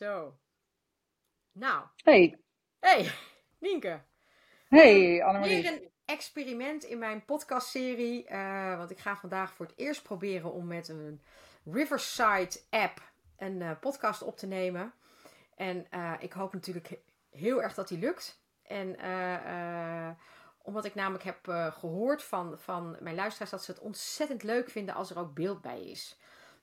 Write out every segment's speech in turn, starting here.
Zo. Nou. Hey. Hey, Nienke. Hey, Annemarie. Weer een experiment in mijn podcastserie. Uh, want ik ga vandaag voor het eerst proberen om met een Riverside app een uh, podcast op te nemen. En uh, ik hoop natuurlijk heel erg dat die lukt. En omdat ik namelijk heb gehoord van, van mijn luisteraars dat ze het ontzettend leuk vinden als er ook beeld bij is.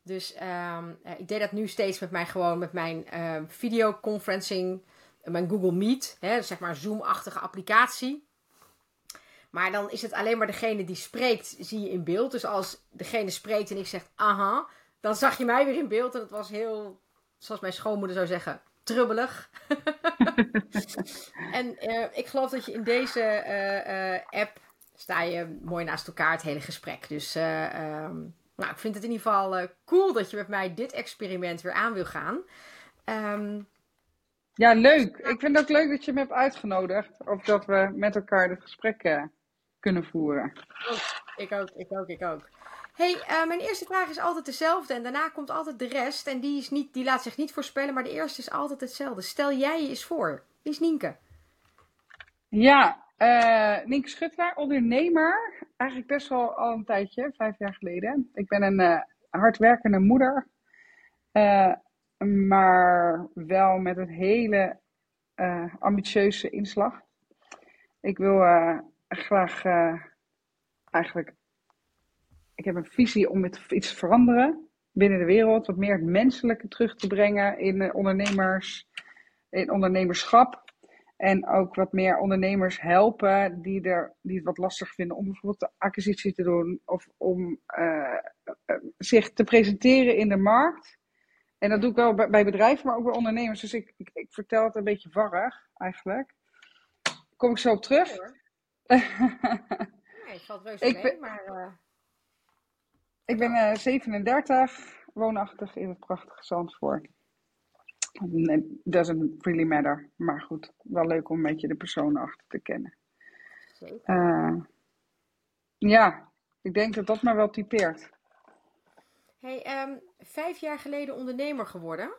Dus um, ik deed dat nu steeds met mijn gewoon met mijn um, videoconferencing, mijn Google Meet, hè, zeg maar Zoom-achtige applicatie. Maar dan is het alleen maar degene die spreekt, zie je in beeld. Dus als degene spreekt en ik zeg aha, dan zag je mij weer in beeld. En het was heel, zoals mijn schoonmoeder zou zeggen, trubbelig. en uh, ik geloof dat je in deze uh, app sta je mooi naast elkaar het hele gesprek. Dus um, nou, ik vind het in ieder geval uh, cool dat je met mij dit experiment weer aan wil gaan. Um, ja, leuk. Ik vind het ook leuk dat je me hebt uitgenodigd. Of dat we met elkaar dit gesprek uh, kunnen voeren. Ik ook, ik ook, ik ook. hey, uh, mijn eerste vraag is altijd dezelfde. En daarna komt altijd de rest. En die, is niet, die laat zich niet voorspellen. Maar de eerste is altijd hetzelfde. Stel jij je eens voor. Wie is Nienke? Ja, uh, Nienke Schutlaar, ondernemer. Eigenlijk best wel al een tijdje, vijf jaar geleden. Ik ben een uh, hardwerkende moeder. Uh, maar wel met een hele ambitieuze inslag. Ik wil graag eigenlijk... Ik heb een visie om met iets te veranderen binnen de wereld. Wat meer het menselijke terug te brengen in ondernemers, in ondernemerschap. En ook wat meer ondernemers helpen die, er, die het wat lastig vinden om bijvoorbeeld de acquisitie te doen of om uh, uh, zich te presenteren in de markt. En dat doe ik wel bij, bedrijven, maar ook bij ondernemers. Dus ik, ik, ik, vertel het een beetje warrig eigenlijk. Kom ik zo op terug? Nee, nee valt reuze ik mee, ben, maar... Uh... Ik ben 37, woonachtig in het prachtige Zandvoort. Doesn't really matter. Maar goed, wel leuk om een beetje de persoon achter te kennen. Uh, ja, ik denk dat dat maar wel typeert. Hey, um, vijf jaar geleden ondernemer geworden?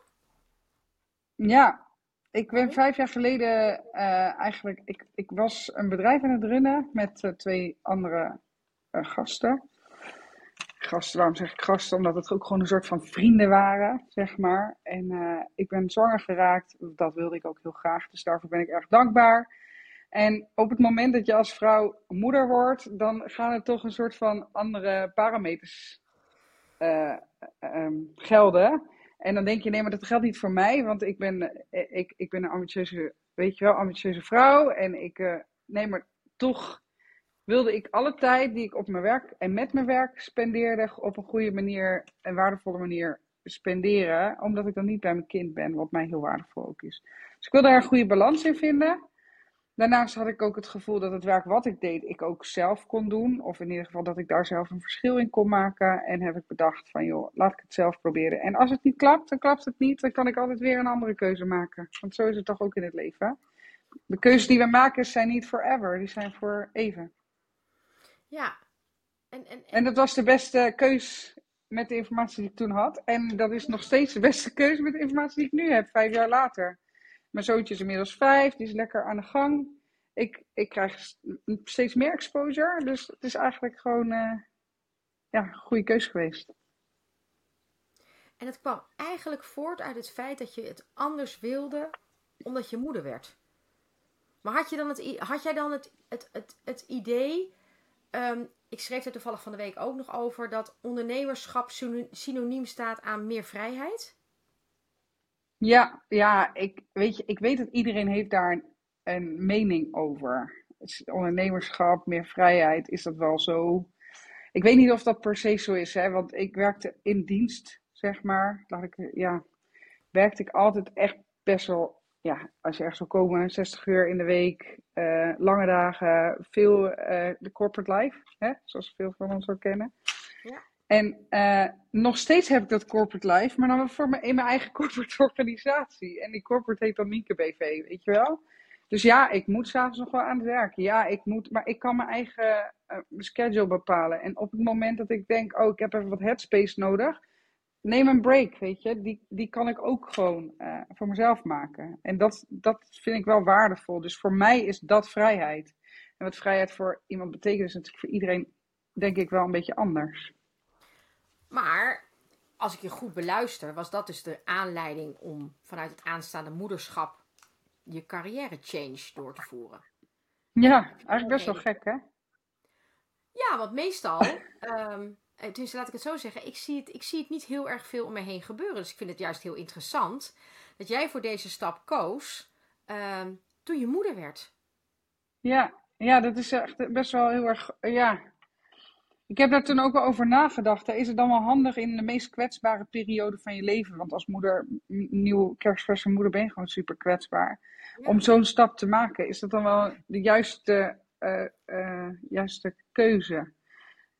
Ja, ik ben vijf jaar geleden uh, eigenlijk. Ik, ik was een bedrijf aan het runnen met uh, twee andere gasten gasten, waarom zeg ik gasten? Omdat het ook gewoon een soort van vrienden waren, zeg maar. En uh, ik ben zwanger geraakt, dat wilde ik ook heel graag, dus daarvoor ben ik erg dankbaar. En op het moment dat je als vrouw moeder wordt, dan gaan er toch een soort van andere parameters uh, um, gelden. En dan denk je, nee, maar dat geldt niet voor mij, want ik ben, ik, ik ben een ambitieuze, weet je wel, ambitieuze vrouw. En ik, uh, nee, maar toch wilde ik alle tijd die ik op mijn werk en met mijn werk spendeerde op een goede manier en waardevolle manier spenderen, omdat ik dan niet bij mijn kind ben, wat mij heel waardevol ook is. Dus ik wilde daar een goede balans in vinden. Daarnaast had ik ook het gevoel dat het werk wat ik deed, ik ook zelf kon doen. Of in ieder geval dat ik daar zelf een verschil in kon maken. En heb ik bedacht van joh, laat ik het zelf proberen. En als het niet klapt, dan klapt het niet. Dan kan ik altijd weer een andere keuze maken. Want zo is het toch ook in het leven. De keuzes die we maken zijn niet forever, die zijn voor even. Ja. En, en, en... en dat was de beste keus met de informatie die ik toen had. En dat is nog steeds de beste keuze met de informatie die ik nu heb, vijf jaar later. Mijn zoontje is inmiddels vijf, die is lekker aan de gang. Ik, ik krijg steeds meer exposure, dus het is eigenlijk gewoon uh, ja, een goede keus geweest. En het kwam eigenlijk voort uit het feit dat je het anders wilde, omdat je moeder werd. Maar had, je dan het, had jij dan het, het, het, het idee Um, ik schreef er toevallig van de week ook nog over dat ondernemerschap synoniem staat aan meer vrijheid. Ja, ja ik, weet je, ik weet dat iedereen heeft daar een, mening over. Ondernemerschap, meer vrijheid, is dat wel zo? Ik weet niet of dat per se zo is, hè, want ik werkte in dienst, zeg maar. Ik, ja, werkte ik altijd echt best wel ja, als je ergens wil komen, 60 uur in de week, uh, lange dagen, veel uh, de corporate life, hè, zoals veel van ons ook kennen. Ja. En uh, nog steeds heb ik dat corporate life, maar dan voor me, in mijn eigen corporate organisatie. En die corporate heet dan Mieke BV, weet je wel? Dus ja, ik moet s'avonds nog wel aan het werken. Ja, ik moet, maar ik kan mijn eigen schedule bepalen. En op het moment dat ik denk, oh, ik heb even wat headspace nodig, neem een break, weet je. Die, die kan ik ook gewoon uh, voor mezelf maken. En dat, dat vind ik wel waardevol. Dus voor mij is dat vrijheid. En wat vrijheid voor iemand betekent, is natuurlijk voor iedereen, denk ik, wel een beetje anders. Maar als ik je goed beluister, was dat dus de aanleiding om vanuit het aanstaande moederschap je carrière change door te voeren. Ja, eigenlijk best wel gek, hè? Ja, want meestal, um, dus laat ik het zo zeggen, ik zie het, ik zie het niet heel erg veel om me heen gebeuren. Dus ik vind het juist heel interessant dat jij voor deze stap koos um, toen je moeder werd. Ja, ja, dat is echt best wel heel erg, ja, ik heb daar toen ook wel over nagedacht. Is het dan wel handig in de meest kwetsbare periode van je leven? Want als moeder, nieuw kerstverse moeder, ben je gewoon super kwetsbaar. Om zo'n stap te maken, is dat dan wel de juiste, uh, uh, juiste keuze?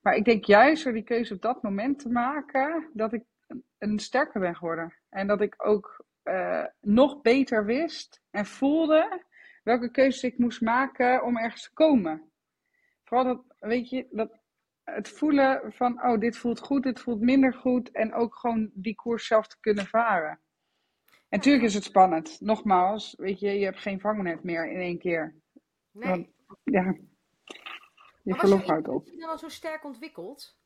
Maar ik denk juist door die keuze op dat moment te maken, dat ik een sterker ben geworden. En dat ik ook uh, nog beter wist en voelde welke keuzes ik moest maken om ergens te komen. Vooral dat, weet je, dat het voelen van, oh, dit voelt goed, dit voelt minder goed. En ook gewoon die koers zelf te kunnen varen. En natuurlijk is het spannend. Nogmaals, weet je, je hebt geen vangnet meer in één keer. Nee. Want, ja, je op. Is je dan al zo sterk ontwikkeld?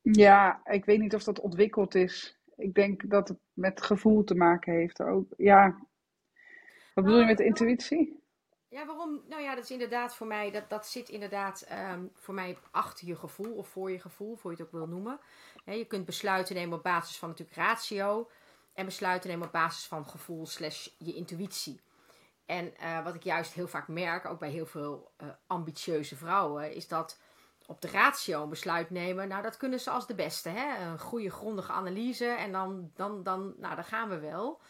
Ja, ik weet niet of dat ontwikkeld is. Ik denk dat het met gevoel te maken heeft ook. Ja. Wat bedoel je met intuïtie? Ja, waarom? Nou ja, dat is inderdaad voor mij, dat, dat zit inderdaad um, voor mij achter je gevoel of voor je gevoel, voor je het ook wil noemen. je kunt besluiten nemen op basis van natuurlijk ratio en besluiten nemen op basis van gevoel slash je intuïtie. En uh, wat ik juist heel vaak merk, ook bij heel veel uh, ambitieuze vrouwen, is dat op de ratio een besluit nemen, nou dat kunnen ze als de beste. Hè? Een goede grondige analyse en dan, dan, dan, nou, dan gaan we wel.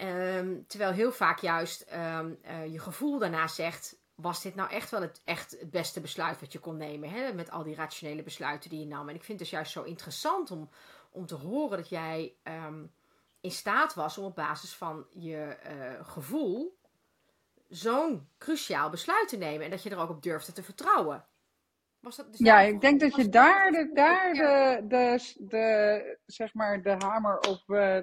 Um, terwijl heel vaak juist um, uh, je gevoel daarna zegt: was dit nou echt wel het, echt het beste besluit wat je kon nemen? Hè? Met al die rationele besluiten die je nam. En ik vind het dus juist zo interessant om, om te horen dat jij um, in staat was om op basis van je uh, gevoel zo'n cruciaal besluit te nemen. En dat je er ook op durfde te vertrouwen. Was dat dus ja, ik denk dat je daar, de, daar de, de, de, zeg maar de hamer op uh,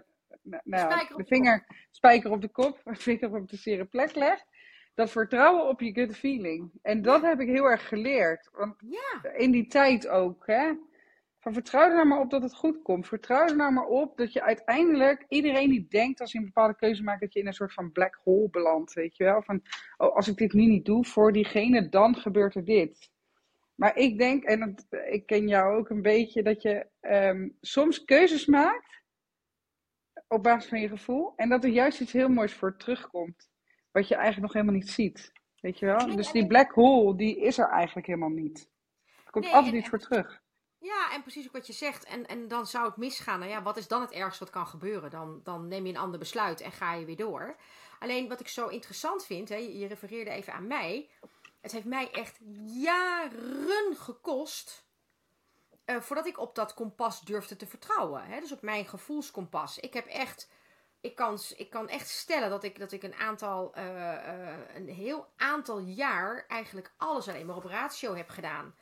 nou, de, vinger, spijker op de kop, vinger op de zere plek legt. Dat vertrouwen op je gut feeling. En dat heb ik heel erg geleerd. Want ja. in die tijd ook, hè. Van vertrouw er nou maar op dat het goed komt. Vertrouw er nou maar op dat je uiteindelijk, iedereen die denkt als je een bepaalde keuze maakt, dat je in een soort van black hole belandt, weet je wel. Van, oh, als ik dit nu niet doe voor diegene, dan gebeurt er dit. Maar ik denk, en ik ken jou ook een beetje, dat je um, soms keuzes maakt op basis van je gevoel. En dat er juist iets heel moois voor terugkomt. Wat je eigenlijk nog helemaal niet ziet. Weet je wel? Dus die black hole, die is er eigenlijk helemaal niet. Er komt altijd iets voor terug. Ja, en precies ook wat je zegt. En, en dan zou het misgaan. Nou ja, wat is dan het ergste wat kan gebeuren? Dan, dan neem je een ander besluit en ga je weer door. Alleen wat ik zo interessant vind, hè, je refereerde even aan mij. Het heeft mij echt jaren gekost uh, voordat ik op dat kompas durfde te vertrouwen. Hè? Dus op mijn gevoelskompas. Ik heb echt. Ik kan, ik kan echt stellen dat ik, dat ik een aantal. Uh, uh, een heel aantal jaar eigenlijk alles alleen maar op ratio heb gedaan.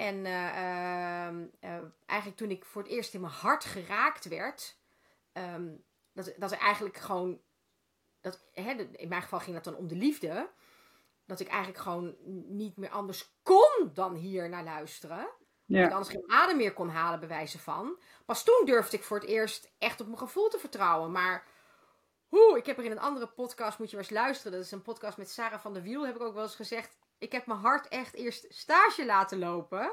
En ehm, eigenlijk toen ik voor het eerst in mijn hart geraakt werd. Um, dat, dat er eigenlijk gewoon. Dat, hè, in mijn geval ging dat dan om de liefde. Dat ik eigenlijk gewoon niet meer anders kon dan hier naar luisteren. Ja. ik anders geen adem meer kon halen, bij wijze van. Pas toen durfde ik voor het eerst echt op mijn gevoel te vertrouwen. Maar hoe, ik heb er in een andere podcast, moet je wel eens luisteren. Dat is een podcast met Sarah van der Wiel, heb ik ook wel eens gezegd. Ik heb mijn hart echt eerst stage laten lopen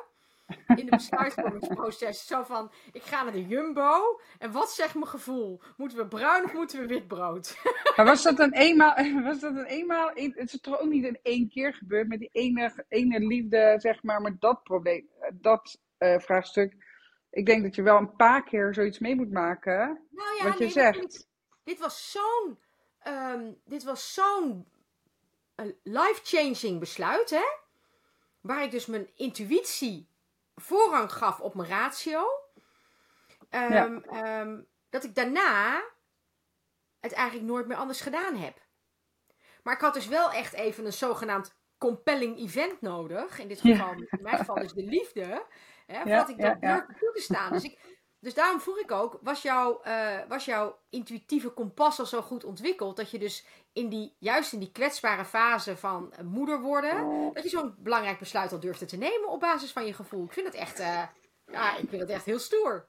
in de besluitvormingsproces. Zo van, ik ga naar de Jumbo. En wat zegt mijn gevoel? Moeten we bruin of moeten we wit brood? Maar was dat een eenmaal, was dat een eenmaal, het is toch ook niet in één keer gebeurd met die ene, ene liefde, zeg maar, met dat probleem, dat uh, vraagstuk. Ik denk dat je wel een paar keer zoiets mee moet maken, nou ja, wat je zegt. Dit was zo'n, um, dit was zo'n uh, life-changing besluit, hè? Waar ik dus mijn intuïtie voorrang gaf op mijn ratio. Um, um, dat ik daarna het eigenlijk nooit meer anders gedaan heb. Maar ik had dus wel echt even een zogenaamd compelling event nodig. In dit geval, in mijn geval is de liefde. Hè, voordat ik dat durf toe te staan. Dus, ik, dus daarom vroeg ik ook, was, jouw uh, was jouw intuïtieve kompas al zo goed ontwikkeld dat je dus in die, juist in die kwetsbare fase van moeder worden, dat je zo'n belangrijk besluit al durfde te nemen op basis van je gevoel? Ik vind het echt, uh, ja, ik vind het echt heel stoer.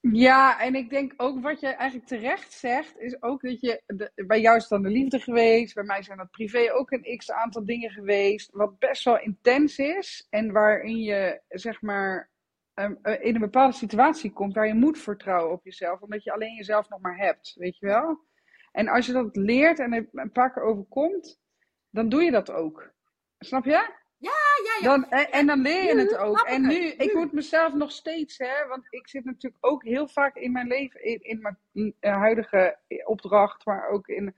Ja, en ik denk ook wat je eigenlijk terecht zegt, is ook dat je, bij jou is dan de liefde geweest, bij mij zijn dat privé ook een x aantal dingen geweest, wat best wel intens is en waarin je, zeg maar, ehm, eh, in een bepaalde situatie komt waar je moet vertrouwen op jezelf, omdat je alleen jezelf nog maar hebt, weet je wel? En als je dat leert en er een paar keer overkomt, dan doe je dat ook. Snap je? Ja, ja, ja. Dan, en, dan leer je het ook. En nu, ik moet mezelf nog steeds, hè, want ik zit natuurlijk ook heel vaak in mijn leven, in, in mijn eh, huidige opdracht, maar ook in,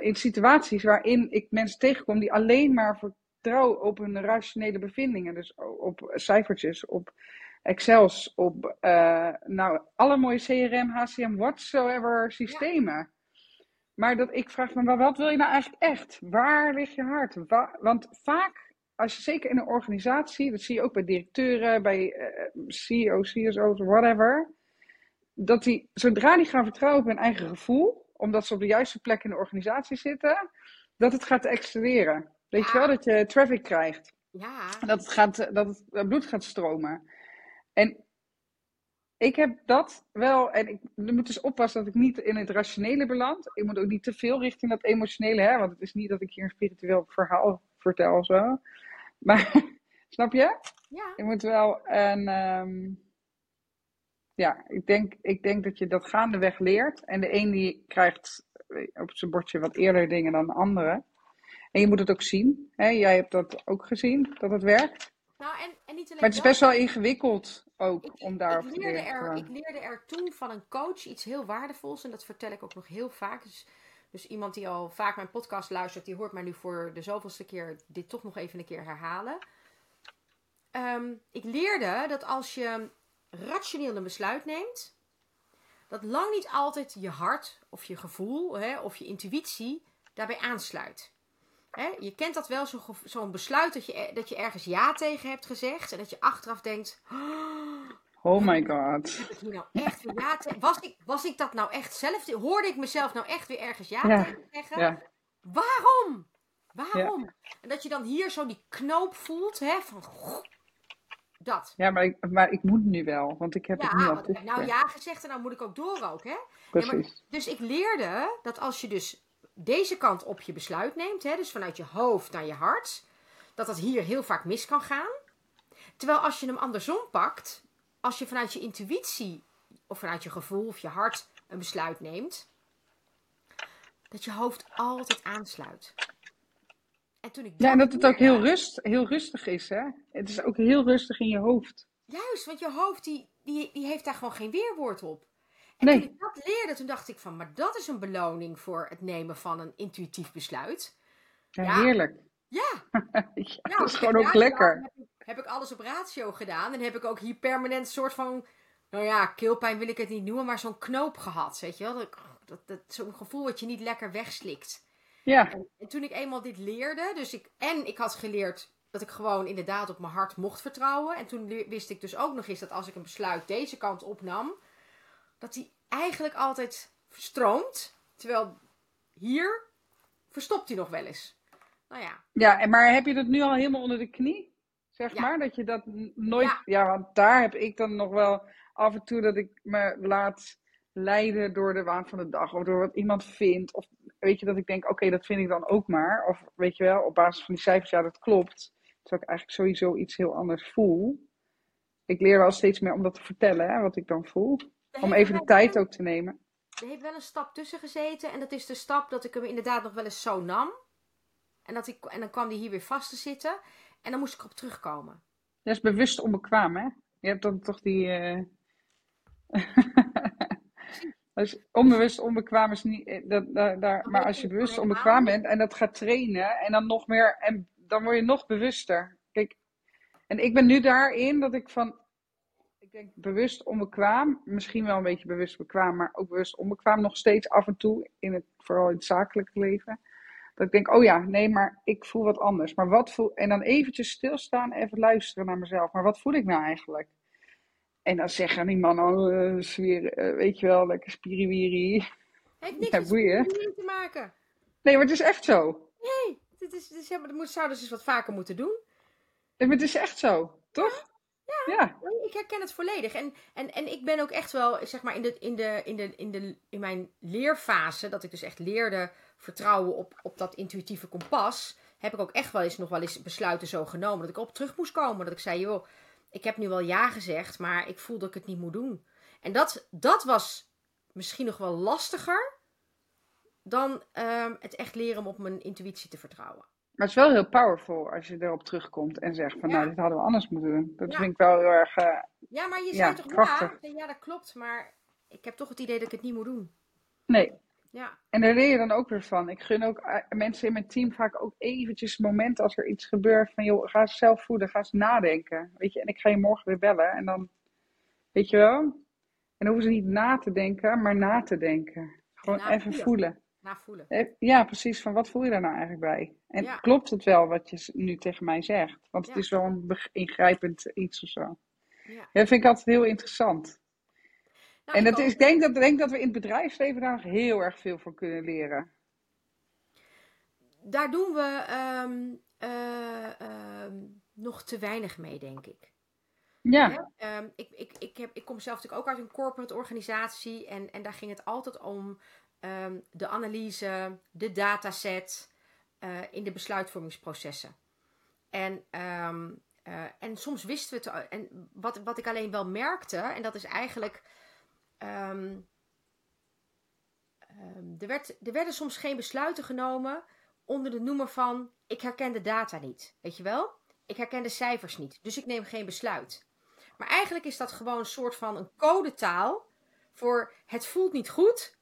in situaties waarin ik mensen tegenkom die alleen maar vertrouwen op hun rationele bevindingen. Dus op cijfertjes, op Excels, op uh, nou, alle mooie CRM, HCM, whatsoever systemen. Maar dat ik vraag me, wat wil je nou eigenlijk echt? Waar ligt je hart? want vaak als je zeker in een organisatie, dat zie je ook bij directeuren, bij uh, CEO's, CSO's, whatever, dat die, zodra die gaan vertrouwen op hun eigen gevoel, omdat ze op de juiste plek in de organisatie zitten, dat het gaat accelereren. Weet je wel, dat je traffic krijgt. Ja. Dat het, gaat, dat het bloed gaat stromen. En ik heb dat wel, en ik moet dus oppassen dat ik niet in het rationele beland. Ik moet ook niet te veel richting dat emotionele, hè, want het is niet dat ik hier een spiritueel verhaal vertel zo. Maar, snap je? Ja. Je moet wel een. Um, ja, ik denk, ik denk dat je dat gaandeweg leert. En de een die krijgt op zijn bordje wat eerder dingen dan de andere. En je moet het ook zien. Hè? Jij hebt dat ook gezien, dat het werkt. Nou, en, en niet alleen maar het is best wel ingewikkeld ook ik, om daarop ik te leerde. Er, ik leerde er toen van een coach iets heel waardevols. En dat vertel ik ook nog heel vaak. Dus dus iemand die al vaak mijn podcast luistert, die hoort mij nu voor de zoveelste keer dit toch nog even een keer herhalen. Ehm, ik leerde dat als je rationeel een besluit neemt, dat lang niet altijd je hart of je gevoel hè, of je intuïtie daarbij aansluit. Hè, je kent dat wel, zo'n besluit dat je, dat je ergens ja tegen hebt gezegd en dat je achteraf denkt: Oh my god. Heb ik hier nou echt weer ja tegen? Was ik, was ik dat nou echt zelf? Hoorde ik mezelf nou echt weer ergens ja, tegen zeggen? Ja. Waarom? Waarom? En dat je dan hier zo die knoop voelt, hè, van dat. Ja, maar ik, maar ik moet nu wel, want ik heb het nu al want, Nou ja gezegd en nou moet ik ook door ook, hè? Precies. maar, dus ik leerde dat als je dus deze kant op je besluit neemt, hè, dus vanuit je hoofd naar je hart, dat dat hier heel vaak mis kan gaan. Terwijl als je hem andersom pakt, als je vanuit je intuïtie of vanuit je gevoel of je hart een besluit neemt, dat je hoofd altijd aansluit. En toen ik ja, en dat het ook heel, rust, heel rustig is, hè? Het is ook heel rustig in je hoofd. Juist, want je hoofd die, die, die heeft daar gewoon geen weerwoord op. En nee. toen ik dat leerde, toen dacht ik van, maar dat is een beloning voor het nemen van een intuïtief besluit. Ja, heerlijk. Ja. ja, dat is gewoon ook lekker heb ik alles op ratio gedaan. En heb ik ook hier permanent een soort van, nou ja, keelpijn wil ik het niet noemen, maar zo'n knoop gehad. Weet je wel? Dat, dat, dat, zo'n gevoel dat je niet lekker wegslikt. Ja. En, en, toen ik eenmaal dit leerde, dus ik, en ik had geleerd dat ik gewoon inderdaad op mijn hart mocht vertrouwen. En toen wist ik dus ook nog eens dat als ik een besluit deze kant opnam, dat die eigenlijk altijd stroomt. Terwijl hier verstopt hij nog wel eens. Nou ja. Ja, en maar heb je dat nu al helemaal onder de knie? Zeg maar, dat je dat nooit. Ja. want daar heb ik dan nog wel af en toe dat ik me laat leiden door de waan van de dag. Of door wat iemand vindt. Of weet je, dat ik denk, oké, dat vind ik dan ook maar. Of weet je wel, op basis van die cijfers, ja, dat klopt. Terwijl ik eigenlijk sowieso iets heel anders voel. Ik leer wel steeds meer om dat te vertellen, hè, wat ik dan voel. Om even de tijd ook te nemen. Er heeft wel een stap tussen gezeten. En dat is de stap dat ik hem inderdaad nog wel eens zo nam. En, dat ik, en dan kwam die hier weer vast te zitten. En dan moest ik op terugkomen. Dat is bewust onbekwaam, hè? Je hebt dan toch die. Uh... dus onbewust onbekwaam is niet. Eh, dat, daar, maar als je bewust onbekwaam bent en dat gaat trainen en dan nog meer. En dan word je nog bewuster. Kijk, en ik ben nu daarin dat ik van. Ik denk bewust onbekwaam, misschien wel een beetje bewust bekwaam, maar ook bewust onbekwaam nog steeds af en toe, in het, vooral in het zakelijke leven. Dat ik denk, oh ja, nee, maar ik voel wat anders. Maar wat voel... En dan eventjes stilstaan, even luisteren naar mezelf. Maar wat voel ik nou eigenlijk? En dan zeggen die mannen, oh, uh, sfeer, uh, weet je wel, lekker spiriwiri. Heeft niks Ja, boeien. te maken. Nee, maar het is echt zo. Nee, dit is, dit is, helemaal- dat moet- zouden ze eens wat vaker moeten doen. Nee, maar het is echt zo, toch? Ja. Ik herken het volledig. En, en, en ik ben ook echt wel, zeg maar, in, de, in, de, in, de, in, de, in mijn leerfase, dat ik dus echt leerde vertrouwen op, op dat intuïtieve kompas, heb ik ook echt wel eens nog wel eens besluiten zo genomen. Dat ik op terug moest komen. Dat ik zei, joh, ik heb nu wel ja gezegd, maar ik voel dat ik het niet moet doen. En dat, dat was misschien nog wel lastiger dan ehm, het echt leren om op mijn intuïtie te vertrouwen. Maar het is wel heel powerful als je erop terugkomt en zegt van, Ja. nou, dit hadden we anders moeten doen. Dat Ja. vind ik wel heel erg, eh, Ja, maar je zei toch krachtig. ja? Ja, dat klopt, maar ik heb toch het idee dat ik het niet moet doen. nee. Ja, En daar leer je dan ook weer van. Ik gun ook eh, mensen in mijn team vaak ook eventjes momenten als er iets gebeurt van, joh, ga eens zelf voelen, ga eens nadenken. Weet je, en ik ga je morgen weer bellen en dan, weet je wel. En dan hoeven ze niet na te denken, maar na te denken. Gewoon even voelen. Voelen. na voelen. Eh, Ja, precies. Van wat voel je daar nou eigenlijk bij? En Ja. klopt het wel wat je nu tegen mij zegt? Want het Ja. is wel een ingrijpend iets of zo. Ja. Dat vind ik altijd heel interessant. Nou, en ik dat ook. is, ik denk dat, ik denk dat we in het bedrijfsleven daar heel erg veel van kunnen leren. Daar doen we ehm, eh, ehm, nog te weinig mee, denk ik. Ja? Ehm, ik, ik, ik, heb, ik kom zelf natuurlijk ook uit een corporate organisatie. En, en daar ging het altijd om ehm, de analyse, de dataset eh, in de besluitvormingsprocessen. En, ehm, eh, en soms wisten we het. En wat, wat ik alleen wel merkte, en dat is eigenlijk. ehm, er, werd, er werden soms geen besluiten genomen onder de noemer van: ik herken de data niet. Weet je wel? Ik herken de cijfers niet, dus ik neem geen besluit. Maar eigenlijk is dat gewoon een soort van een codetaal voor het voelt niet goed,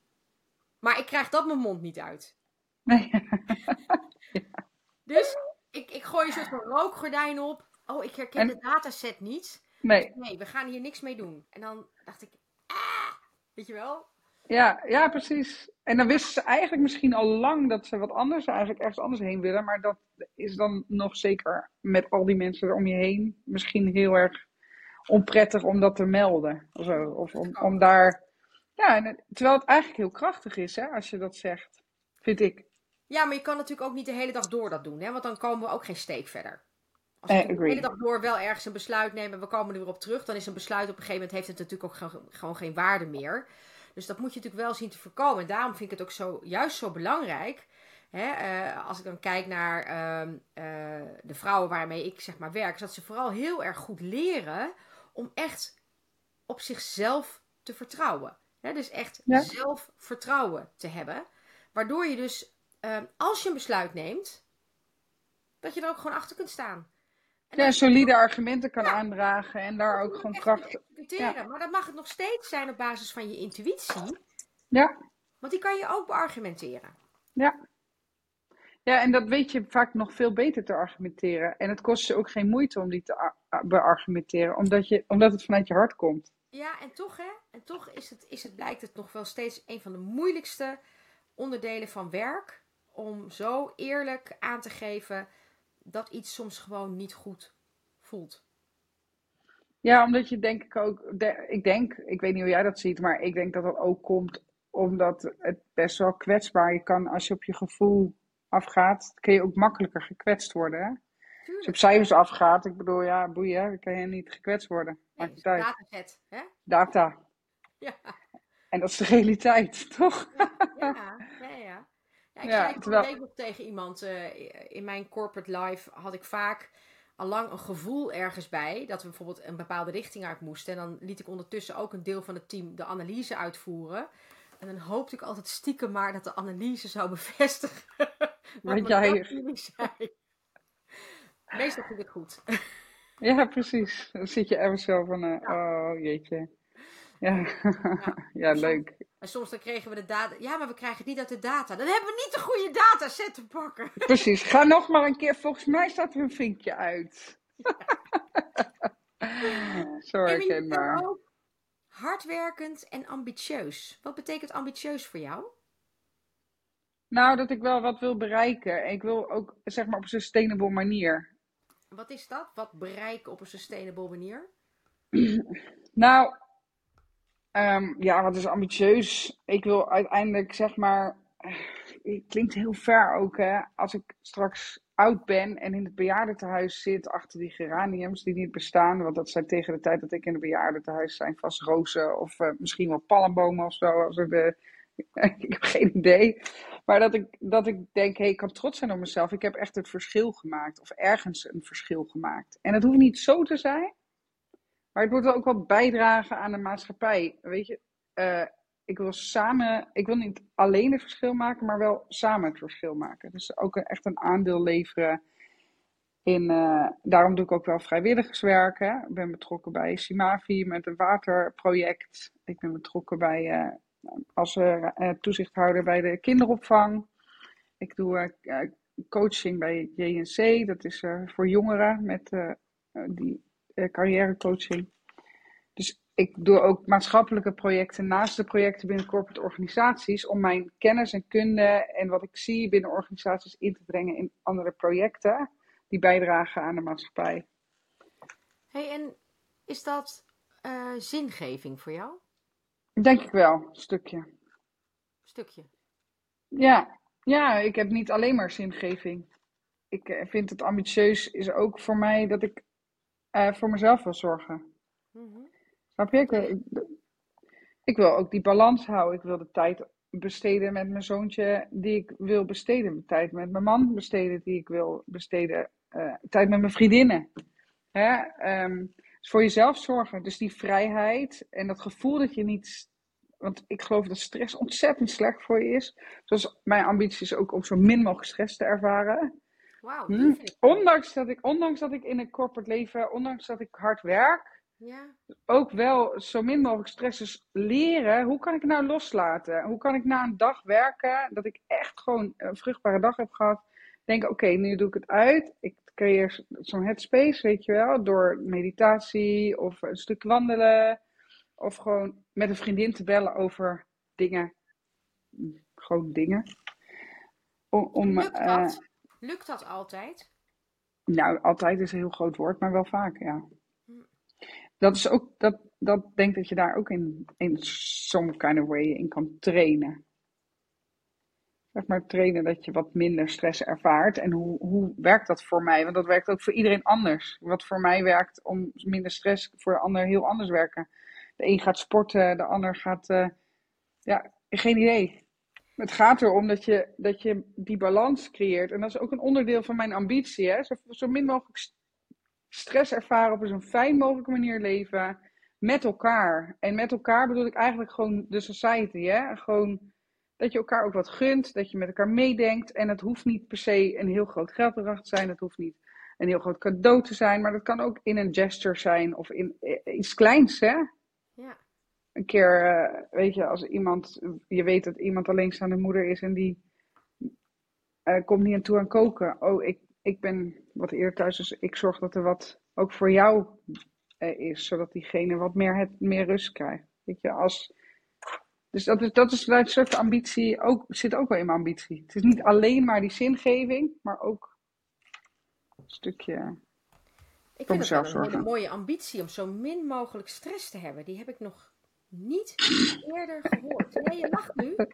maar ik krijg dat mijn mond niet uit. nee. Dus ik, ik gooi een soort van rookgordijn op. Oh, ik herken En- de dataset niet. nee. Nee, we gaan hier niks mee doen. En dan dacht ik, ah, weet je wel? Ja, ja, precies. En dan wisten ze eigenlijk misschien al lang dat ze wat anders, eigenlijk ergens anders heen willen. Maar dat is dan nog zeker met al die mensen er om je heen misschien heel erg onprettig om dat te melden. Of, zo. of om, om daar. Ja, en terwijl het eigenlijk heel krachtig is, hè, als je dat zegt. Vind ik. Ja, maar je kan natuurlijk ook niet de hele dag door dat doen, hè? Want dan komen we ook geen steek verder. Als Eh, we natuurlijk de hele dag door wel ergens een besluit nemen en we komen er weer op terug, dan is een besluit op een gegeven moment heeft het natuurlijk ook gewoon- gewoon geen waarde meer. Dus dat moet je natuurlijk wel zien te voorkomen. En daarom vind ik het ook zo, juist zo belangrijk. Hè, eh, als ik dan kijk naar ehm, eh, de vrouwen waarmee ik zeg maar werk, is dat ze vooral heel erg goed leren om echt op zichzelf te vertrouwen. Hè, dus echt Ja. zelfvertrouwen te hebben. Waardoor je dus, ehm, als je een besluit neemt, dat je er ook gewoon achter kunt staan. En Ja, solide argumenten kan aandragen en daar ook gewoon kracht. executeren. Maar dat mag het nog steeds zijn op basis van je intuïtie. Ja, Want die kan je ook beargumenteren. ja. Ja, en dat weet je vaak nog veel beter te argumenteren. En het kost je ook geen moeite om die te ar- ar- beargumenteren, omdat, je, omdat het vanuit je hart komt. Ja, en toch, hè? En toch is het, is het, blijkt het nog wel steeds een van de moeilijkste onderdelen van werk. Om zo eerlijk aan te geven dat iets soms gewoon niet goed voelt. Ja, omdat je denk ik ook, ik denk, ik weet niet hoe jij dat ziet, maar ik denk dat dat ook komt omdat het best wel kwetsbaar. Je kan, als je op je gevoel afgaat, kun je ook makkelijker gekwetst worden. Hè? Als je Tuurlijk. op cijfers afgaat, ik bedoel, ja, boeien, dan kan je niet gekwetst worden. Maakt dus niet uit. dataset, hè? Data. Ja, En dat is de realiteit, toch? ja, ja. ja, ja. Ja, ik zei terwijl- week nog tegen iemand, eh, in mijn corporate life had ik vaak al lang een gevoel ergens bij dat we bijvoorbeeld een bepaalde richting uit moesten. En dan liet ik ondertussen ook een deel van het team de analyse uitvoeren. En dan hoopte ik altijd stiekem maar dat de analyse zou bevestigen wat jij- zei. Meestal ging het goed. Ja, precies. Dan zit je even zo van, eh, oh jeetje. Ja, ja, leuk. En soms dan kregen we de data. Ja, maar we krijgen het niet uit de data. Dan hebben we niet de goede dataset te pakken. Precies. Ga nog maar een keer. Volgens mij staat er een vinkje uit. Bent herkenbaar. ook hardwerkend en ambitieus. Wat betekent ambitieus voor jou? Nou, dat ik wel wat wil bereiken. Ik wil ook, zeg maar, op een sustainable manier. Wat is dat? Wat bereiken op een sustainable manier? Nou, ehm, ja, wat is ambitieus? Ik wil uiteindelijk, zeg maar, het klinkt heel ver ook, hè. Als ik straks oud ben en in het bejaardentehuis zit achter die geraniums die niet bestaan, want dat zijn tegen de tijd dat ik in het bejaardentehuis zijn vast rozen of uh, misschien wel palmbomen of zo. De, ik heb geen idee. Maar dat ik, dat ik denk, hey, ik kan trots zijn op mezelf. Ik heb echt het verschil gemaakt. Of ergens een verschil gemaakt. En het hoeft niet zo te zijn. Maar het wordt ook wel bijdragen aan de maatschappij. Weet je, uh, ik wil samen, ik wil niet alleen het verschil maken, maar wel samen het verschil maken. Dus ook echt een aandeel leveren in, uh, daarom doe ik ook wel vrijwilligerswerk. Hè. Ik ben betrokken bij Simavi met een waterproject. Ik ben betrokken bij, uh, als uh, toezichthouder bij de kinderopvang. Ik doe coaching bij JNC, dat is voor jongeren met die carrièrecoaching. Dus ik doe ook maatschappelijke projecten naast de projecten binnen corporate organisaties om mijn kennis en kunde en wat ik zie binnen organisaties in te brengen in andere projecten die bijdragen aan de maatschappij. Hey, en is dat uh, zingeving voor jou? Denk ik wel, een stukje. Stukje? Ja. ja, ik heb niet alleen maar zingeving. Ik uh, vind het ambitieus is ook voor mij dat ik uh, voor mezelf wil zorgen. Mm -hmm. Snap je? Ik wil, ik wil ook die balans houden. Ik wil de tijd besteden met mijn zoontje die ik wil besteden. Tijd met mijn man besteden die ik wil besteden. Uh, tijd met mijn vriendinnen. Hè? Um, dus voor jezelf zorgen. Dus die vrijheid en dat gevoel dat je niet. Want ik geloof dat stress ontzettend slecht voor je is. Dus mijn ambitie is ook om zo min mogelijk stress te ervaren. Wow, hm? ondanks, dat ik, ondanks dat ik in een corporate leven, ondanks dat ik hard werk, ja. ook wel zo min mogelijk stress leren. Hoe kan ik nou loslaten? Hoe kan ik na een dag werken, dat ik echt gewoon een vruchtbare dag heb gehad, denken: oké, nu doe ik het uit. Ik creëer zo'n headspace, weet je wel, door meditatie of een stuk wandelen. Of gewoon met een vriendin te bellen over dingen. Gewoon dingen. Om, om, Lukt dat? Uh, Lukt dat altijd? Nou, altijd is een heel groot woord, maar wel vaak, ja dat is ook, dat, dat denk dat je daar ook in, in some kind of way in kan trainen. Zeg maar trainen dat je wat minder stress ervaart. En hoe, hoe werkt dat voor mij? Want dat werkt ook voor iedereen anders. Wat voor mij werkt om minder stress, voor de ander heel anders werken. De een gaat sporten, de ander gaat. Uh, ja, geen idee. Het gaat erom dat je, dat je die balans creëert. En dat is ook een onderdeel van mijn ambitie. Hè? Zo, zo min mogelijk stress ervaren op een zo fijn mogelijke manier leven. Met elkaar. En met elkaar bedoel ik eigenlijk gewoon de society. Hè? Gewoon dat je elkaar ook wat gunt. Dat je met elkaar meedenkt. En het hoeft niet per se een heel groot geldbedrag te zijn. Het hoeft niet een heel groot cadeau te zijn. Maar dat kan ook in een gesture zijn. Of in eh, iets kleins. Hè? Ja. Een keer, uh, weet je, als iemand. Je weet dat iemand alleenstaande moeder is. En die uh, komt niet aan toe aan koken. Oh, ik ik ben wat eerder thuis, dus ik zorg dat er wat ook voor jou eh, is, zodat diegene wat meer, het, meer rust krijgt. Weet je, als, dus dat is, dat is een soort ambitie, ook, zit ook wel in mijn ambitie. Het is niet alleen maar die zingeving, maar ook een stukje. Ik vind het wel een hele mooie ambitie om zo min mogelijk stress te hebben. Die heb ik nog niet eerder gehoord. Nee, je lacht nu.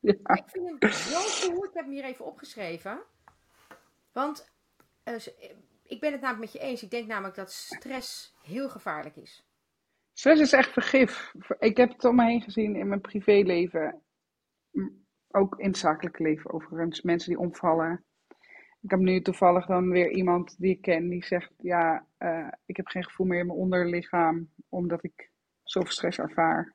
Ja. Ik vind hem zo goed. Ik heb hem hier even opgeschreven. Want uh, ik ben het namelijk met je eens. Ik denk namelijk dat stress heel gevaarlijk is. Stress is echt vergif. Ik heb het om me heen gezien in mijn privéleven. Ook in het zakelijke leven overigens. Mensen die omvallen. Ik heb nu toevallig dan weer iemand die ik ken die zegt: Ja, uh, ik heb geen gevoel meer in mijn onderlichaam. Omdat ik zoveel stress ervaar.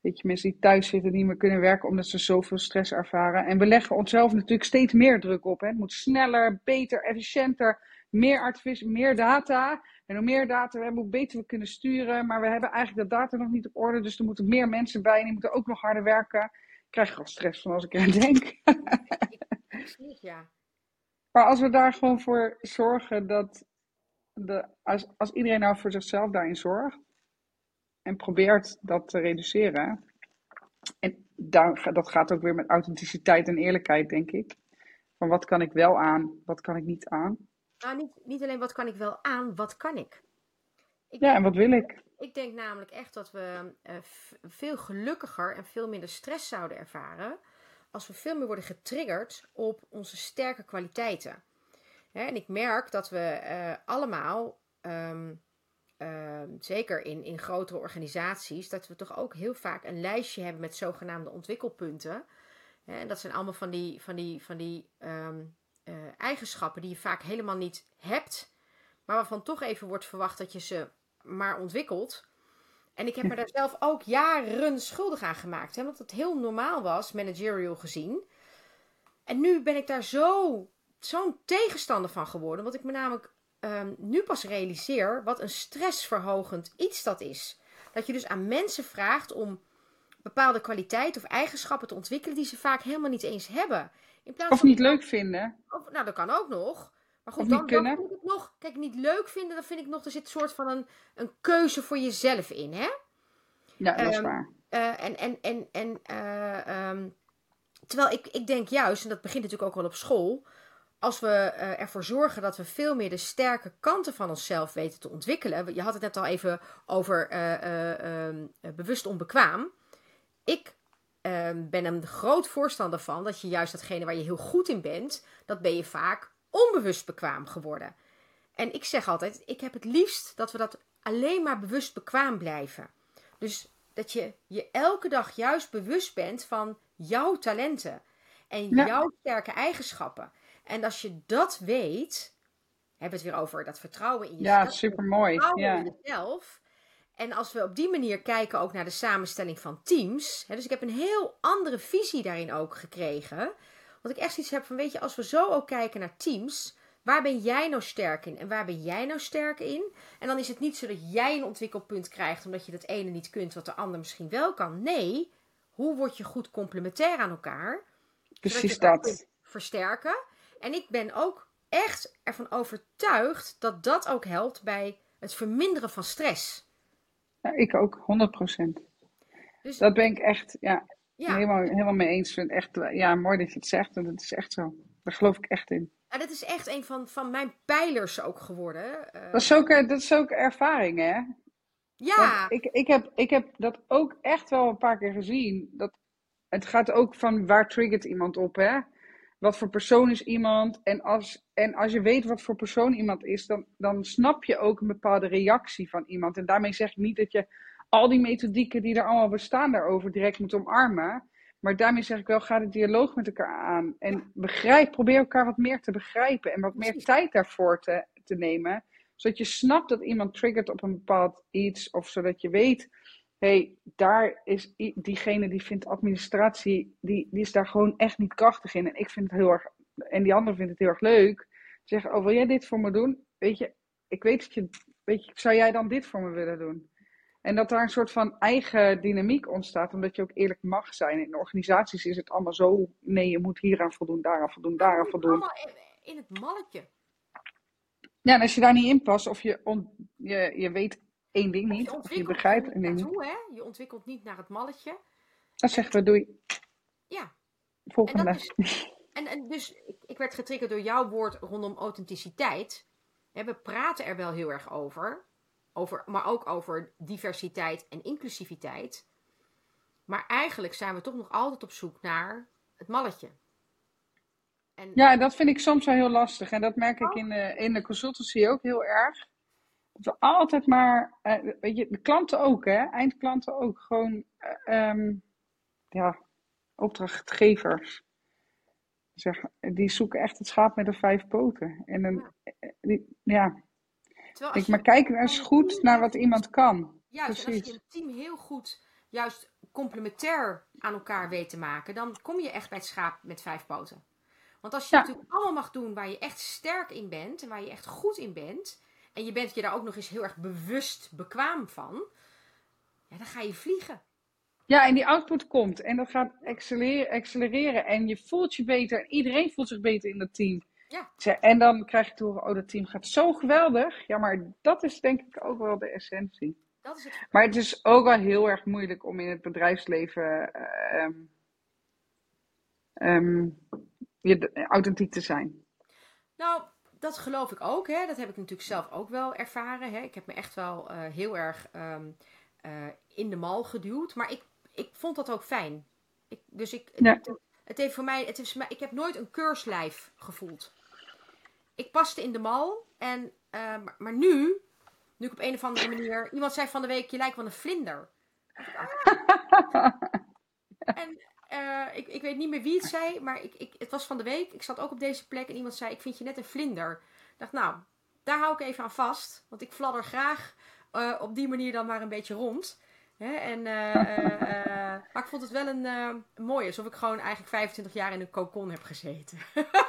Weet je, mensen die thuis zitten, niet meer kunnen werken omdat ze zoveel stress ervaren. En we leggen onszelf natuurlijk steeds meer druk op. Hè. Het moet sneller, beter, efficiënter, meer artificial, meer data. En hoe meer data we hebben, hoe beter we kunnen sturen. Maar we hebben eigenlijk dat data nog niet op orde. Dus er moeten meer mensen bij en die moeten ook nog harder werken. Ik krijg gewoon stress van als ik aan denk. ja. Maar als we daar gewoon voor zorgen dat de, als, als iedereen nou voor zichzelf daarin zorgt, en probeert dat te reduceren. En daar, dat gaat ook weer met authenticiteit en eerlijkheid, denk ik. Van wat kan ik wel aan, wat kan ik niet aan? Nou, niet, niet alleen wat kan ik wel aan, wat kan ik? Ik Ja, en wat wil ik? ik denk namelijk echt dat we eh, veel gelukkiger en veel minder stress zouden ervaren als we veel meer worden getriggerd op onze sterke kwaliteiten. En ik merk dat we eh, allemaal, ehm, ehm, zeker in, in grotere organisaties, dat we toch ook heel vaak een lijstje hebben met zogenaamde ontwikkelpunten. En dat zijn allemaal van die, van die, van die ehm, eh, eigenschappen die je vaak helemaal niet hebt, maar waarvan toch even wordt verwacht dat je ze maar ontwikkelt. En ik heb me daar zelf ook jaren schuldig aan gemaakt, hè, want het heel normaal was, managerial gezien. En nu ben ik daar zo, zo'n tegenstander van geworden, want ik me namelijk ehm, nu pas realiseer wat een stressverhogend iets dat is. Dat je dus aan mensen vraagt om bepaalde kwaliteiten of eigenschappen te ontwikkelen die ze vaak helemaal niet eens hebben. In plaats Of van niet leuk vinden. of- nou, dat kan ook nog. Maar goed, Of dan, niet dan vind ik het nog. Kijk, niet leuk vinden, dan vind ik nog. Er zit een soort van een, een keuze voor jezelf in, hè? Ja, dat is Ehm, waar. Eh, en en, en, en eh, ehm, terwijl ik, ik denk juist, en dat begint natuurlijk ook wel op school. Als we eh, ervoor zorgen dat we veel meer de sterke kanten van onszelf weten te ontwikkelen. Je had het net al even over eh, eh, ehm, eh, bewust onbekwaam. Ik ben een groot voorstander van dat je juist datgene waar je heel goed in bent, dat ben je vaak onbewust bekwaam geworden. En ik zeg altijd, ik heb het liefst dat we dat alleen maar bewust bekwaam blijven. Dus dat je je elke dag juist bewust bent van jouw talenten en Ja. jouw sterke eigenschappen. En als je dat weet, hebben we het weer over dat vertrouwen in jezelf. Ja, super mooi. vertrouwen Ja. in jezelf. En als we op die manier kijken ook naar de samenstelling van teams. Hè, dus ik heb een heel andere visie daarin ook gekregen. Want ik echt iets heb van, weet je, als we zo ook kijken naar teams. Waar ben jij nou sterk in en waar ben jij nou sterk in? En dan is het niet zo dat jij een ontwikkelpunt krijgt omdat je dat ene niet kunt wat de ander misschien wel kan. Nee, hoe word je goed complementair aan elkaar? Precies dat. versterken. En ik ben ook echt ervan overtuigd dat dat ook helpt bij het verminderen van stress. Ja, ik ook, 100%. Dus Dat ben ik echt, ja, ja, helemaal, helemaal mee eens. Vind echt, eh, ja, mooi dat je het zegt. En dat is echt zo. Daar geloof ik echt in. en dat is echt een van, van mijn pijlers ook geworden. Eh, Dat is ook, eh, dat is ook ervaring, hè? ja, Want ik, ik, heb, ik heb dat ook echt wel een paar keer gezien. Dat, het gaat ook van waar triggert iemand op, hè? Wat voor persoon is iemand? En als, en als je weet wat voor persoon iemand is, dan, dan snap je ook een bepaalde reactie van iemand. En daarmee zeg ik niet dat je al die methodieken die er allemaal bestaan daarover direct moet omarmen. Maar daarmee zeg ik wel, ga de dialoog met elkaar aan. En begrijp, probeer elkaar wat meer te begrijpen. En wat meer tijd daarvoor te, te nemen. Zodat je snapt dat iemand triggert op een bepaald iets. Of zodat je weet, hé, hey, daar is diegene die vindt administratie, die, die is daar gewoon echt niet krachtig in. En ik vind het heel erg, en die andere vindt het heel erg leuk. Zeggen, oh wil jij dit voor me doen? Weet je, ik weet dat je, weet je, zou jij dan dit voor me willen doen? En dat daar een soort van eigen dynamiek ontstaat, omdat je ook eerlijk mag zijn. In organisaties is het allemaal zo, nee, je moet hieraan voldoen, daaraan voldoen, daaraan voldoen. allemaal in, in het malletje. Ja, en als je daar niet in past, of je, on- je, je weet één ding niet, je of je begrijpt niet ding naartoe, hè? Je ontwikkelt niet naar het malletje. dan zeggen we doei. Ja, en Volgende. dat is. En, en dus, ik, ik werd getriggerd door jouw woord rondom authenticiteit. We praten er wel heel erg over, over, maar ook over diversiteit en inclusiviteit. Maar eigenlijk zijn we toch nog altijd op zoek naar het malletje. En, Ja, dat vind ik soms wel heel lastig. En dat merk ik in de, in de consultancy ook heel erg. Dat we altijd maar, eh, weet je, de klanten ook, hè, eindklanten ook, gewoon, eh, ehm, ja, opdrachtgevers. Zeg, die zoeken echt het schaap met de vijf poten. En dan, eh, die, ja, je maar kijk eens goed naar wat iemand kan. Juist, en als je een team heel goed, juist complementair aan elkaar weet te maken, dan kom je echt bij het schaap met vijf poten. Want als je Ja. natuurlijk allemaal mag doen waar je echt sterk in bent en waar je echt goed in bent, en je bent je daar ook nog eens heel erg bewust bekwaam van, ja, dan ga je vliegen. Ja, en die output komt en dat gaat accelereren, accelereren en je voelt je beter en iedereen voelt zich beter in dat team. Ja. En dan krijg je te horen, oh dat team gaat zo geweldig. Ja, maar dat is denk ik ook wel de essentie. Dat is het. Maar het is ook wel heel erg moeilijk om in het bedrijfsleven eh, ehm, ehm, je, authentiek te zijn. Nou, dat geloof ik ook. Hè. Dat heb ik natuurlijk zelf ook wel ervaren. Hè. Ik heb me echt wel uh, heel erg um, uh, in de mal geduwd. Maar ik, ik vond dat ook fijn. Ik, dus ik, Ja. het, het heeft voor mij, het is, ik heb nooit een keurslijf gevoeld. Ik paste in de mal. En, eh, maar, maar nu, nu ik op een of andere manier... Iemand zei van de week, je lijkt wel een vlinder. En eh, ik, ik weet niet meer wie het zei, maar ik, ik, het was van de week. Ik zat ook op deze plek en iemand zei: Ik vind je net een vlinder. Ik dacht, nou, daar hou ik even aan vast. Want ik fladder graag eh, op die manier dan maar een beetje rond. Hè? En, maar ik vond het wel een, een mooie. Alsof ik gewoon eigenlijk 25 jaar in een cocon heb gezeten.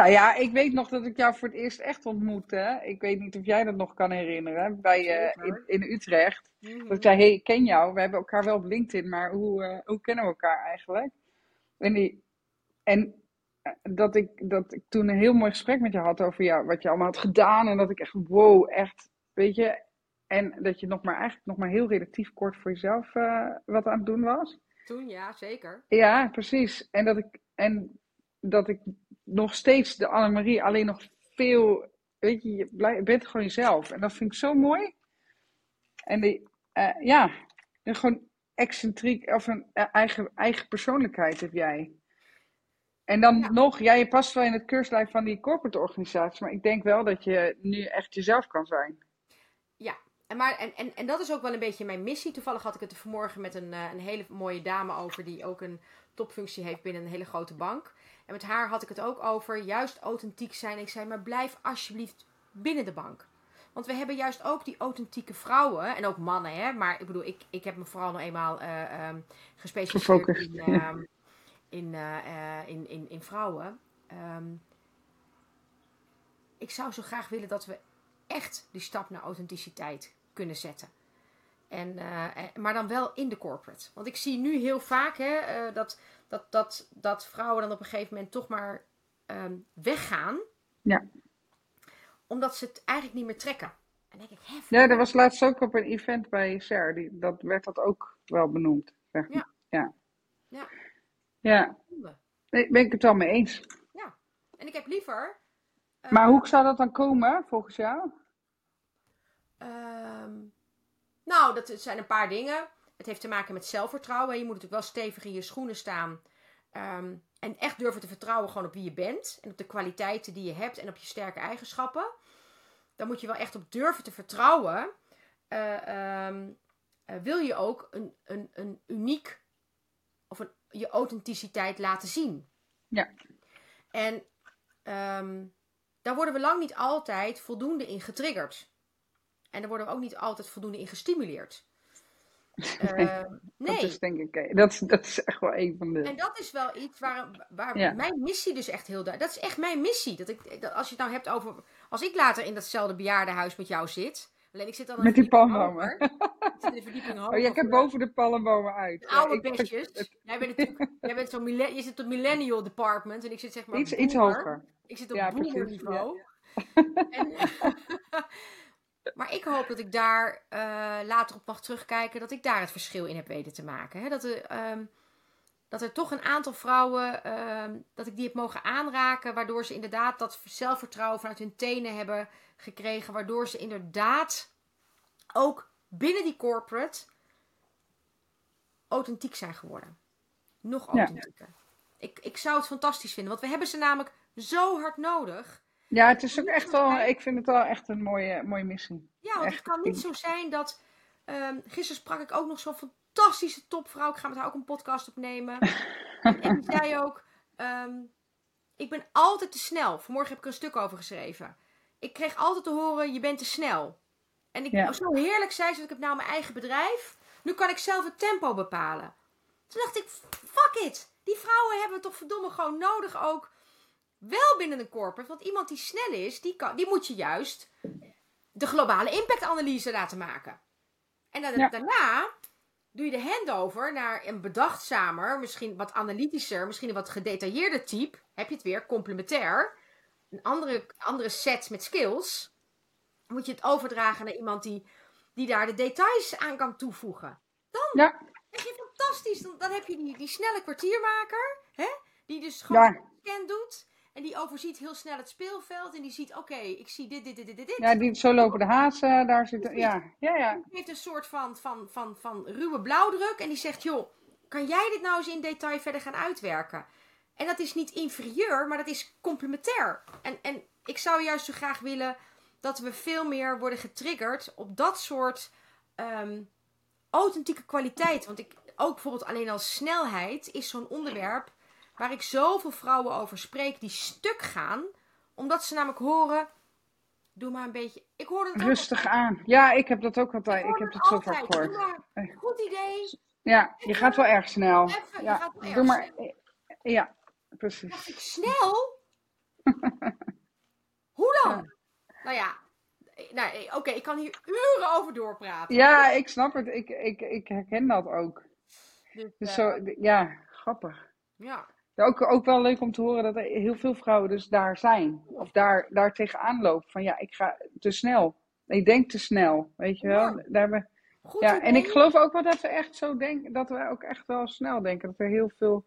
Nou ja, ik weet nog dat ik jou voor het eerst echt ontmoette. Ik weet niet of jij dat nog kan herinneren. Bij, eh, in, Utrecht. Dat ik zei, hey, ik ken jou. We hebben elkaar wel op LinkedIn, maar hoe, eh, hoe kennen we elkaar eigenlijk? En, die, en eh, dat, ik, dat ik toen een heel mooi gesprek met je had over jou, wat je allemaal had gedaan. En dat ik echt, wow, echt, weet je. En dat je nog maar eigenlijk nog maar heel relatief kort voor jezelf wat aan het doen was. Toen, ja, zeker. Ja, precies. En dat ik, en dat ik nog steeds de Annemarie alleen nog veel, weet je, je bent gewoon jezelf. En dat vind ik zo mooi. En die, eh, ja, en gewoon excentriek, of een eh, eigen, eigen persoonlijkheid heb jij. En dan Ja. nog, ja, je past wel in het keurslijf van die corporate organisatie, maar ik denk wel dat je nu echt jezelf kan zijn. Ja, en, maar, en, en, en dat is ook wel een beetje mijn missie. Toevallig had ik het er vanmorgen met een, eh, een hele mooie dame over die ook een topfunctie heeft binnen een hele grote bank. En met haar had ik het ook over juist authentiek zijn. Ik zei, maar blijf alsjeblieft binnen de bank. Want we hebben juist ook die authentieke vrouwen en ook mannen, hè. Maar ik bedoel, ik, ik heb me vooral nog eenmaal eh, ehm, gespecialiseerd in, ja. ehm, in, eh, in, in, in vrouwen. Ehm, ik zou zo graag willen dat we echt die stap naar authenticiteit kunnen zetten. En, eh, maar dan wel in de corporate. Want ik zie nu heel vaak hè, dat, dat, dat, dat vrouwen dan op een gegeven moment toch maar ehm, weggaan. Ja. Omdat ze het eigenlijk niet meer trekken. En denk ik, hè, Ja, dat was laatst ook op een event bij Sarah, die, dat werd dat ook wel benoemd. Zeg maar. Ja. Ja. Ja. Ja, nee, ben ik het wel mee eens. En ik heb liever. eh, Maar hoe zou dat dan komen, volgens jou? Ehm, nou, dat zijn een paar dingen. Het heeft te maken met zelfvertrouwen. Je moet natuurlijk wel stevig in je schoenen staan. Ehm, en echt durven te vertrouwen gewoon op wie je bent. En op de kwaliteiten die je hebt. En op je sterke eigenschappen. Daar moet je wel echt op durven te vertrouwen. Eh, ehm, eh, wil je ook een, een, een uniek... Of een, je authenticiteit laten zien. Ja. En ehm, daar worden we lang niet altijd voldoende in getriggerd. En daar worden we ook niet altijd voldoende in gestimuleerd. Ehm, Dat nee. is denk ik, eh, dat dat is echt wel een van de... En dat is wel iets waar, waar Ja. mijn missie dus echt heel duidelijk... Dat is echt mijn missie. Dat ik, dat als je het nou hebt over... Als ik later in datzelfde bejaardenhuis met jou zit... Alleen ik zit dan Met die palmbomen. Oh, jij kijkt boven de palmbomen uit. de Ja, oude ik- bestjes. Jij bent natuurlijk... Jij bent zo je zit op millennial department. En ik zit zeg maar... Iets, hoger. Ik zit op Ja, boomer niveau. En, maar ik hoop dat ik daar eh, later op mag terugkijken. Dat ik daar het verschil in heb weten te maken. Hè? Dat, er, ehm, dat er toch een aantal vrouwen. ehm, dat ik die heb mogen aanraken. Waardoor ze inderdaad dat zelfvertrouwen vanuit hun tenen hebben gekregen. Waardoor ze inderdaad ook binnen die corporate authentiek zijn geworden. Nog Ja. authentieker. Ik, ik zou het fantastisch vinden. Want we hebben ze namelijk zo hard nodig. Ja, het is ook echt wel, ik vind het wel echt een mooie, mooie missie. Ja, want Echt, het kan niet zo zijn dat. ehm gisteren sprak ik ook nog zo'n fantastische topvrouw. Ik ga met haar ook een podcast opnemen. en, en die zei ook: ehm, Ik ben altijd te snel. Vanmorgen heb ik er een stuk over geschreven. Ik kreeg altijd te horen: Je bent te snel. En ik, Ja. zo heerlijk zei ze: dat Ik heb nou mijn eigen bedrijf. Nu kan ik zelf het tempo bepalen. Toen dacht ik: Fuck it. Die vrouwen hebben we toch verdomme gewoon nodig ook. Wel binnen een corporate. Want iemand die snel is, die, kan, die moet je juist de globale impactanalyse laten maken. En dan, Ja. daarna doe je de handover naar een bedachtzamer, misschien wat analytischer, misschien een wat gedetailleerder type. Heb je het weer, complementair. Een andere, andere set met skills. Dan moet je het overdragen naar iemand die, die daar de details aan kan toevoegen. Dan Ja. heb je fantastisch. Dan, dan heb je die, die snelle kwartiermaker, hè? die dus gewoon Ja, scan doet. En die overziet heel snel het speelveld. En die ziet, oké, ik zie dit, dit, dit, dit, dit. Ja, die, zo lopen de hazen, daar zitten, ja, ja, ja. Die heeft een soort van, van, van, van ruwe blauwdruk. En die zegt, joh, kan jij dit nou eens in detail verder gaan uitwerken? En dat is niet inferieur, maar dat is complementair. En, en ik zou juist zo graag willen dat we veel meer worden getriggerd op dat soort ehm, authentieke kwaliteit. Want ik, ook bijvoorbeeld alleen al snelheid is zo'n onderwerp waar ik zoveel vrouwen over spreek die stuk gaan, omdat ze namelijk horen. Doe maar een beetje. Ik hoor het Rustig aan. Ja, ik heb dat ook altijd. Ik, ik heb het zo vaak gehoord. Maar, goed idee. Ja, je gaat wel erg snel. Even, ja, doe maar. Ja, precies. ik snel? Hoe dan? Nou ja, nou, oké, ik kan hier uren over doorpraten. Ja, ik snap het. Ik, ik, ik herken dat ook. Dus, dus zo, eh, ja, grappig. Ja. Ook, ook wel leuk om te horen dat er heel veel vrouwen dus daar zijn. Of daar, daar tegenaan lopen. Van ja, ik ga te snel. Ik denk te snel. Weet je wel? Ja. Daar Goed ja, en ik geloof ook wel dat we echt zo denken. Dat we ook echt wel snel denken. Dat er heel veel.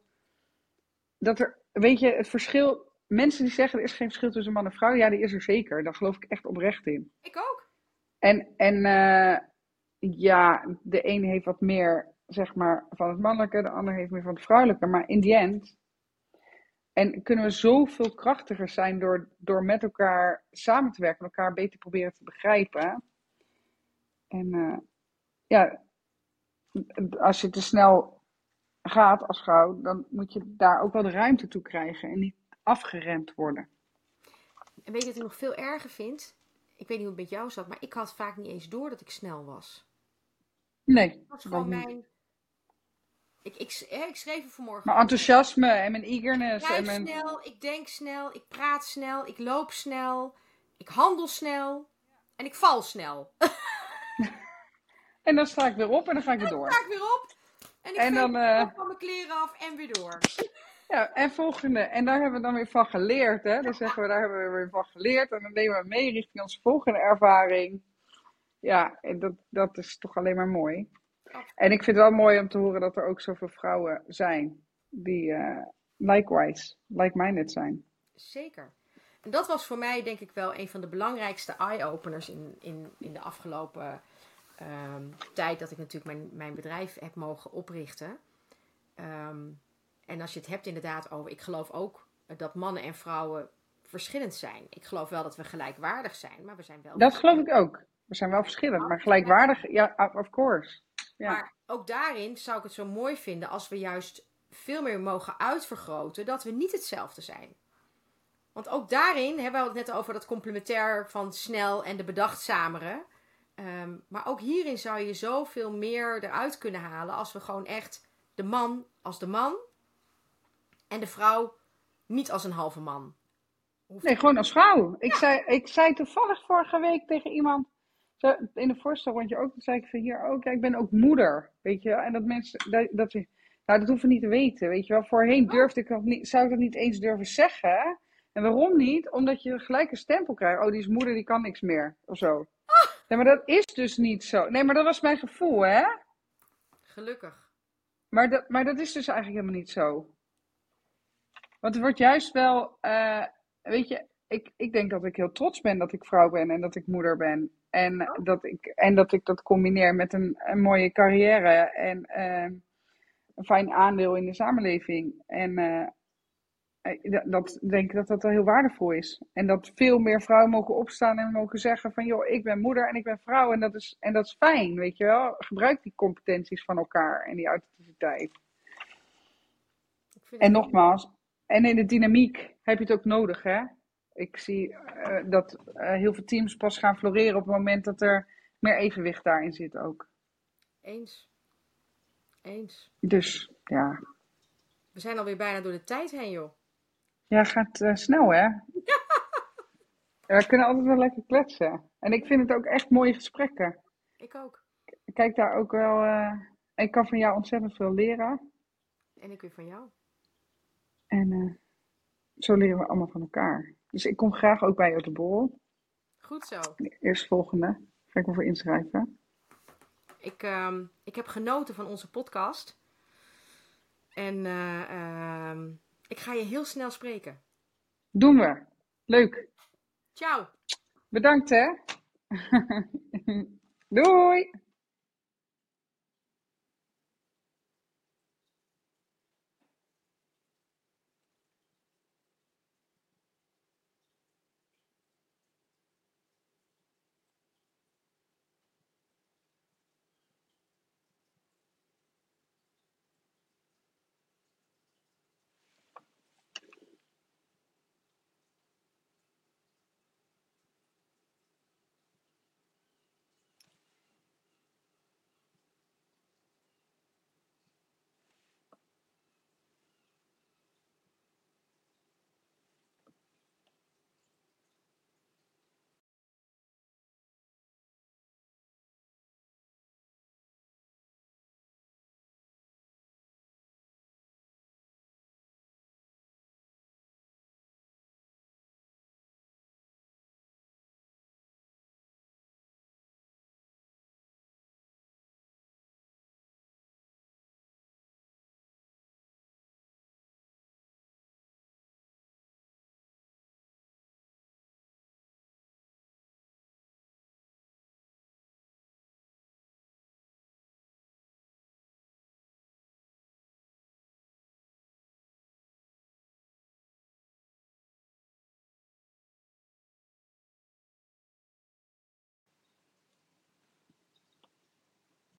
Dat er, weet je, het verschil. Mensen die zeggen er is geen verschil tussen man en vrouw. Ja, die is er zeker. Daar geloof ik echt oprecht in. Ik ook. En, en uh, ja, de een heeft wat meer, zeg maar, van het mannelijke. De ander heeft meer van het vrouwelijke. Maar in die end en kunnen we zoveel krachtiger zijn door, door met elkaar samen te werken, elkaar beter proberen te begrijpen. En uh, ja, als je te snel gaat als vrouw, dan moet je daar ook wel de ruimte toe krijgen en niet afgeremd worden. En weet je wat ik nog veel erger vind? Ik weet niet hoe het met jou zat, maar ik had vaak niet eens door dat ik snel was. Nee. Dat was gewoon mijn ik, ik, ik schreef er vanmorgen. Mijn enthousiasme en mijn eagerness. Ik en mijn... snel, ik denk snel, ik praat snel, ik loop snel, ik handel snel en ik val snel. en dan sta ik weer op en dan ga ik weer door. Dan sta ik weer op en ik en dan, uh... van mijn kleren af en weer door. Ja, en volgende. En daar hebben we dan weer van geleerd. Hè? Dan zeggen we, daar hebben we weer van geleerd. En dan nemen we mee richting onze volgende ervaring. Ja, en dat, dat is toch alleen maar mooi. En ik vind het wel mooi om te horen dat er ook zoveel vrouwen zijn die uh, likewise, like-minded zijn. Zeker. En dat was voor mij denk ik wel een van de belangrijkste eye-openers in, in, in de afgelopen ehm, tijd dat ik natuurlijk mijn, mijn bedrijf heb mogen oprichten. Ehm, en als je het hebt inderdaad over, ik geloof ook dat mannen en vrouwen verschillend zijn. Ik geloof wel dat we gelijkwaardig zijn, maar we zijn wel. Dat geloof ik ook. We zijn wel verschillend, maar gelijkwaardig, ja, of course. Maar ook daarin zou ik het zo mooi vinden als we juist veel meer mogen uitvergroten dat we niet hetzelfde zijn. Want ook daarin hebben we het net over dat complementair van snel en de bedachtzamere. Um, maar ook hierin zou je zoveel meer eruit kunnen halen als we gewoon echt de man als de man en de vrouw niet als een halve man. Nee, gewoon als vrouw. Ik, zei, ik zei toevallig vorige week tegen iemand in de voorstelrondje ook, zei ik van hier ook, ja, ik ben ook moeder, weet je En dat mensen, dat, dat, nou dat hoeven niet te weten, weet je wel. Voorheen durfde ik dat niet, zou ik dat niet eens durven zeggen. En waarom niet? Omdat je gelijk een stempel krijgt. Oh, die is moeder, die kan niks meer, of zo. Nee, maar dat is dus niet zo. Nee, maar dat was mijn gevoel, hè? Gelukkig. Maar dat, maar dat is dus eigenlijk helemaal niet zo. Want het wordt juist wel, uh, weet je, ik, ik denk dat ik heel trots ben dat ik vrouw ben en dat ik moeder ben. En, oh. dat, ik, en dat ik dat combineer met een, een mooie carrière en uh, een fijn aandeel in de samenleving. En uh, dat denk ik dat dat wel heel waardevol is. En dat veel meer vrouwen mogen opstaan en mogen zeggen van joh, ik ben moeder en ik ben vrouw en dat is, en dat is fijn, weet je wel. Gebruik die competenties van elkaar en die authenticiteit. En nogmaals, en in de dynamiek heb je het ook nodig, hè? Ik zie uh, dat uh, heel veel teams pas gaan floreren op het moment dat er meer evenwicht daarin zit ook. Eens. Eens. Dus, ja. We zijn alweer bijna door de tijd heen, joh. Ja, gaat uh, snel, hè? Ja. We kunnen altijd wel lekker kletsen. En ik vind het ook echt mooie gesprekken. Ik ook. Ik kijk daar ook wel... ik kan van jou ontzettend veel leren. En ik weer van jou. En zo leren we allemaal van elkaar. Dus ik kom graag ook bij je op de borrel. Goed zo. Eerst volgende. Ga ik me voor inschrijven. Ik, uh, ik heb genoten van onze podcast. En uh, uh, ik ga je heel snel spreken. Doen we. Leuk. Ciao. Bedankt hè. Doei.